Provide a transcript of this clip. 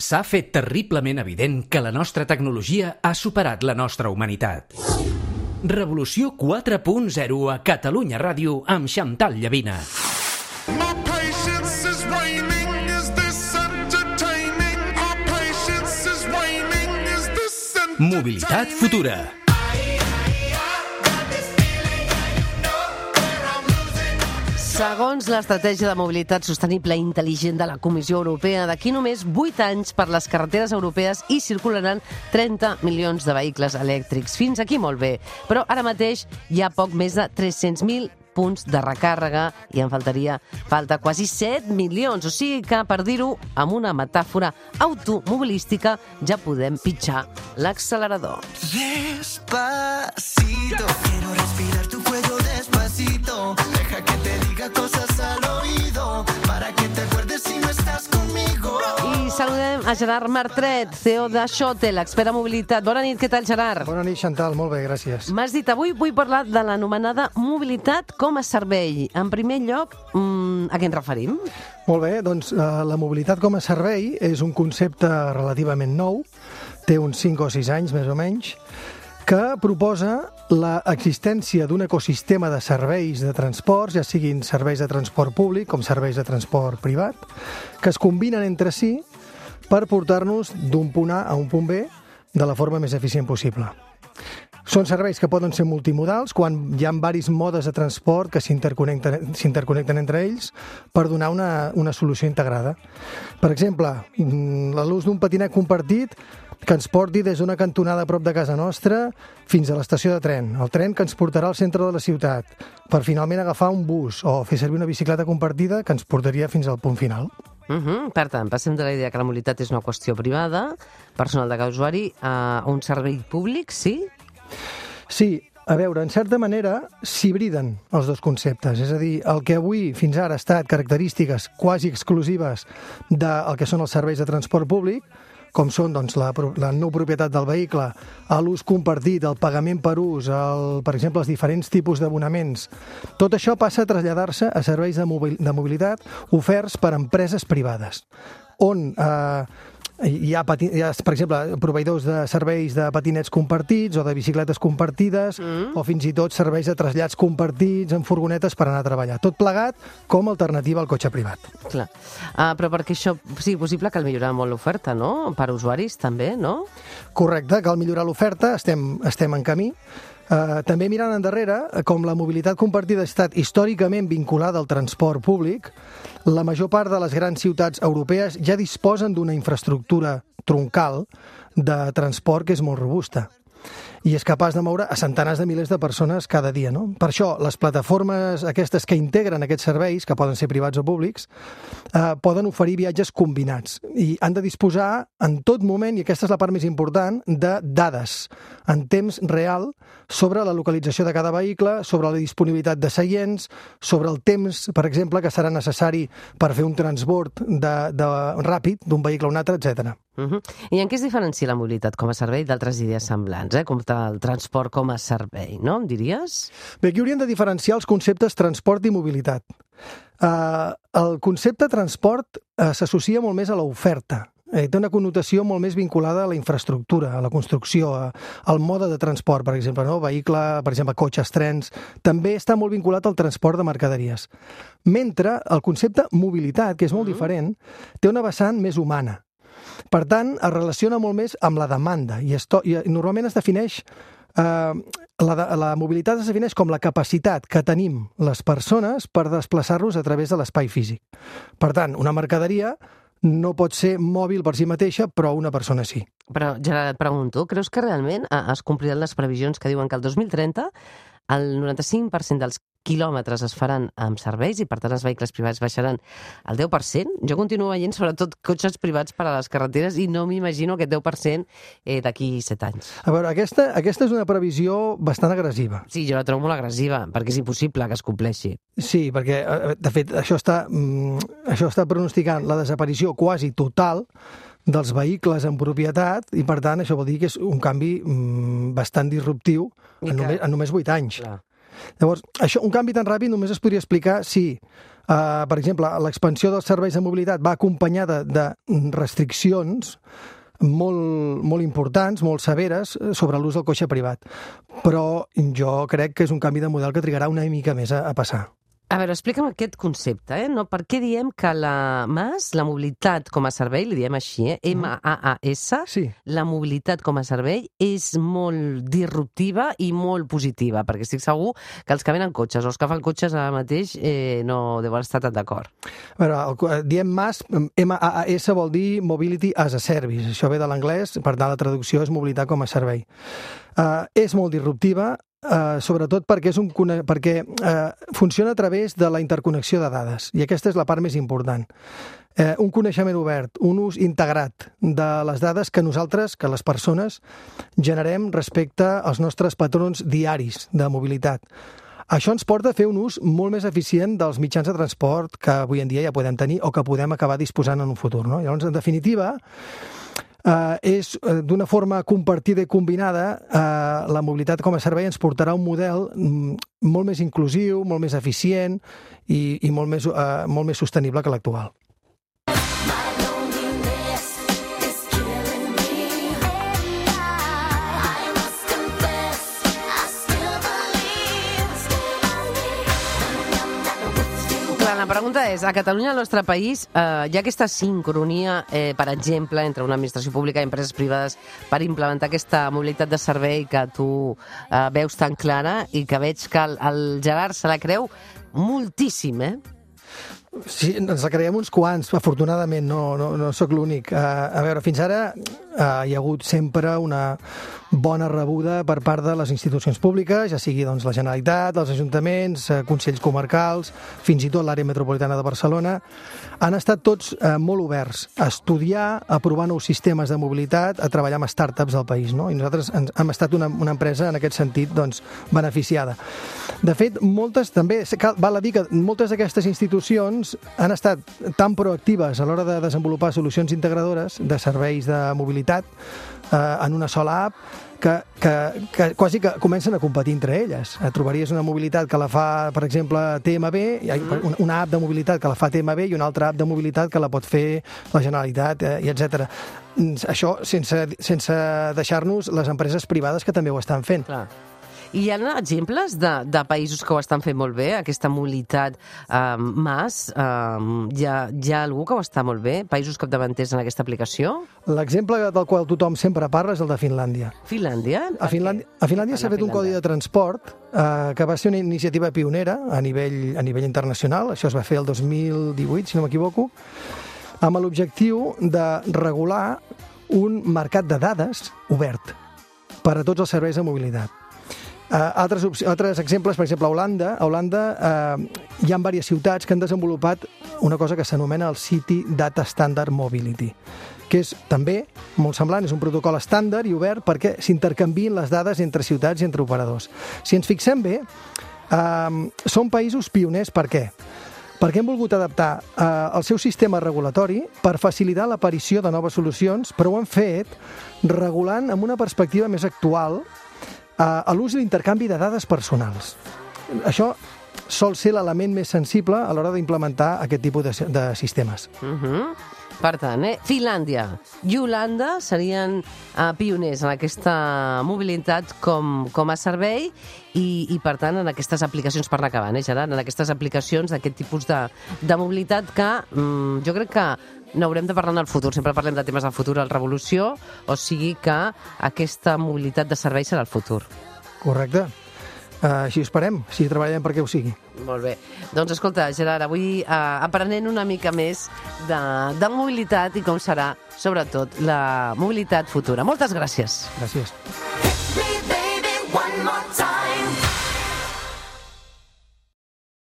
S'ha fet terriblement evident que la nostra tecnologia ha superat la nostra humanitat. Revolució 4.0 a Catalunya Ràdio amb Xantal Llavina. My patience is waning. Is this entertaining? Our patience is waning. Is this entertaining? Mobilitat futura. Segons l'estratègia de mobilitat sostenible i intel·ligent de la Comissió Europea, d'aquí només 8 anys per les carreteres europees hi circularan 30 milions de vehicles elèctrics. Fins aquí molt bé, però ara mateix hi ha poc més de 300.000 punts de recàrrega i en faltaria falta quasi 7 milions. O sigui que, per dir-ho amb una metàfora automobilística, ja podem pitjar l'accelerador. Despacito, quiero respirar tu cuello despacito. A Gerard Martret, CEO de Xote, l'expert en mobilitat. Bona nit, què tal, Gerard? Bona nit, Chantal, molt bé, gràcies. M'has dit, avui vull parlar de l'anomenada mobilitat com a servei. En primer lloc, mm, a què ens referim? Molt bé, doncs eh, la mobilitat com a servei és un concepte relativament nou, té uns 5 o 6 anys més o menys, que proposa l'existència d'un ecosistema de serveis de transports, ja siguin serveis de transport públic com serveis de transport privat, que es combinen entre si per portar-nos d'un punt A a un punt B de la forma més eficient possible. Són serveis que poden ser multimodals quan hi ha diversos modes de transport que s'interconnecten entre ells per donar una, una solució integrada. Per exemple, mm, l'ús d'un patinet compartit que ens porti des d'una cantonada a prop de casa nostra fins a l'estació de tren, el tren que ens portarà al centre de la ciutat, per finalment agafar un bus o fer servir una bicicleta compartida que ens portaria fins al punt final. Uh -huh. Per tant, passem de la idea que la mobilitat és una qüestió privada, personal de cada usuari, a un servei públic, sí? Sí, a veure, en certa manera s'hibriden els dos conceptes. És a dir, el que avui fins ara ha estat característiques quasi exclusives del que són els serveis de transport públic, com són doncs, la, la no propietat del vehicle, l'ús compartit, el pagament per ús, el, per exemple, els diferents tipus d'abonaments. Tot això passa a traslladar-se a serveis de, mobil, de mobilitat oferts per empreses privades, on eh, hi ha, pati, hi ha, per exemple, proveïdors de serveis de patinets compartits o de bicicletes compartides mm. o fins i tot serveis de trasllats compartits en furgonetes per anar a treballar. Tot plegat com a alternativa al cotxe privat. Clar. Uh, però perquè això sigui possible cal millorar molt l'oferta, no? Per usuaris també, no? Correcte, cal millorar l'oferta, estem, estem en camí. Uh, també mirant endarrere, eh, com la mobilitat compartida ha estat històricament vinculada al transport públic, la major part de les grans ciutats europees ja disposen d'una infraestructura troncal de transport que és molt robusta i és capaç de moure a centenars de milers de persones cada dia. No? Per això, les plataformes aquestes que integren aquests serveis, que poden ser privats o públics, eh, poden oferir viatges combinats i han de disposar en tot moment, i aquesta és la part més important, de dades en temps real sobre la localització de cada vehicle, sobre la disponibilitat de seients, sobre el temps, per exemple, que serà necessari per fer un transbord de, de, ràpid d'un vehicle a un altre, etc. Uh -huh. I en què es diferencia la mobilitat com a servei d'altres idees semblants, eh? com el transport com a servei, no? Em diries? Bé, aquí hauríem de diferenciar els conceptes transport i mobilitat. Uh, el concepte transport uh, s'associa molt més a l'oferta, eh, té una connotació molt més vinculada a la infraestructura, a la construcció, a, al mode de transport, per exemple, no? vehicle, per exemple, cotxes, trens, també està molt vinculat al transport de mercaderies. Mentre el concepte mobilitat, que és molt mm -hmm. diferent, té una vessant més humana. Per tant, es relaciona molt més amb la demanda i, esto, i normalment es defineix eh, la, de- la mobilitat es defineix com la capacitat que tenim les persones per desplaçar-nos a través de l'espai físic. Per tant, una mercaderia no pot ser mòbil per si mateixa, però una persona sí. Però, Gerard, et pregunto, creus que realment eh, es compliran les previsions que diuen que el 2030 el 95% dels quilòmetres es faran amb serveis i, per tant, els vehicles privats baixaran el 10%? Jo continuo veient, sobretot, cotxes privats per a les carreteres i no m'imagino aquest 10% eh, d'aquí 7 anys. A veure, aquesta, aquesta és una previsió bastant agressiva. Sí, jo la trobo molt agressiva, perquè és impossible que es compleixi. Sí, perquè, eh, de fet, això està, mm, això està pronosticant la desaparició quasi total dels vehicles en propietat i, per tant, això vol dir que és un canvi mm, bastant disruptiu I en, que- només, en només 8 anys. Clar. Llavors, això, un canvi tan ràpid només es podria explicar si Uh, per exemple, l'expansió dels serveis de mobilitat va acompanyada de restriccions molt, molt importants, molt severes, eh, sobre l'ús del cotxe privat. Però jo crec que és un canvi de model que trigarà una mica més a, a passar. A veure, explica'm aquest concepte, eh? No, per què diem que la MAS, la mobilitat com a servei, li diem així, eh? M-A-A-S, Sí. la mobilitat com a servei és molt disruptiva i molt positiva, perquè estic segur que els que venen cotxes o els que fan cotxes ara mateix eh, no deuen estar tan d'acord. A veure, el, diem MAS, M-A-A-S vol dir Mobility as a Service. Això ve de l'anglès, per tant la traducció és mobilitat com a servei. Uh, és molt disruptiva, uh, sobretot perquè, és un, perquè uh, funciona a través de la interconnexió de dades, i aquesta és la part més important. Eh, un coneixement obert, un ús integrat de les dades que nosaltres, que les persones, generem respecte als nostres patrons diaris de mobilitat. Això ens porta a fer un ús molt més eficient dels mitjans de transport que avui en dia ja podem tenir o que podem acabar disposant en un futur. No? Llavors, en definitiva, eh, és eh, d'una forma compartida i combinada eh, la mobilitat com a servei ens portarà un model mm, molt més inclusiu, molt més eficient i, i molt, més, eh, molt més sostenible que l'actual. Clar, la pregunta és, a Catalunya, al nostre país, eh, hi ha aquesta sincronia, eh, per exemple, entre una administració pública i empreses privades per implementar aquesta mobilitat de servei que tu eh, veus tan clara i que veig que el, el Gerard se la creu moltíssim, eh? Sí, ens la creiem uns quants, afortunadament, no, no, no sóc l'únic. Uh, a veure, fins ara uh, hi ha hagut sempre una bona rebuda per part de les institucions públiques, ja sigui doncs, la Generalitat, els ajuntaments, uh, consells comarcals, fins i tot l'àrea metropolitana de Barcelona. Han estat tots uh, molt oberts a estudiar, a provar nous sistemes de mobilitat, a treballar amb startups del país. No? I nosaltres ens, hem estat una, una empresa, en aquest sentit, doncs, beneficiada. De fet, moltes també, val a dir que moltes d'aquestes institucions han estat tan proactives a l'hora de desenvolupar solucions integradores de serveis de mobilitat eh, en una sola app que, que, que quasi que comencen a competir entre elles. Trobaries una mobilitat que la fa, per exemple, TMB, una, una app de mobilitat que la fa TMB i una altra app de mobilitat que la pot fer la Generalitat, eh, i etc. Això sense, sense deixar-nos les empreses privades que també ho estan fent. Clar. I hi ha exemples de, de països que ho estan fent molt bé, aquesta mobilitat eh, mas? Eh, hi, ha, hi ha algú que ho està molt bé? Països capdavanters en aquesta aplicació? L'exemple del qual tothom sempre parla és el de Finlàndia. Finlàndia? A Finlàndia, a Finlàndia s'ha fet un codi de transport eh, que va ser una iniciativa pionera a nivell, a nivell internacional, això es va fer el 2018, si no m'equivoco, amb l'objectiu de regular un mercat de dades obert per a tots els serveis de mobilitat. Uh, altres, altres exemples, per exemple, a Holanda, a Holanda uh, hi ha diverses ciutats que han desenvolupat una cosa que s'anomena el City Data Standard Mobility, que és també molt semblant, és un protocol estàndard i obert perquè s'intercanvien les dades entre ciutats i entre operadors. Si ens fixem bé, uh, són països pioners per què? perquè han volgut adaptar eh, el seu sistema regulatori per facilitar l'aparició de noves solucions, però ho han fet regulant amb una perspectiva més actual eh, a l'ús i l'intercanvi de dades personals. Això sol ser l'element més sensible a l'hora d'implementar aquest tipus de, de sistemes. Uh -huh. Per tant, eh? Finlàndia i Holanda serien eh, pioners en aquesta mobilitat com, com a servei i, i, per tant, en aquestes aplicacions, per anar eh, Gerard, en aquestes aplicacions d'aquest tipus de, de mobilitat que mm, jo crec que n'haurem de parlar en el futur. Sempre parlem de temes del futur, el revolució, o sigui que aquesta mobilitat de servei serà el futur. Correcte? Uh, així esperem, així treballem perquè ho sigui. Molt bé. Doncs escolta, Gerard, avui eh, aprenent una mica més de, de mobilitat i com serà, sobretot, la mobilitat futura. Moltes gràcies. Gràcies.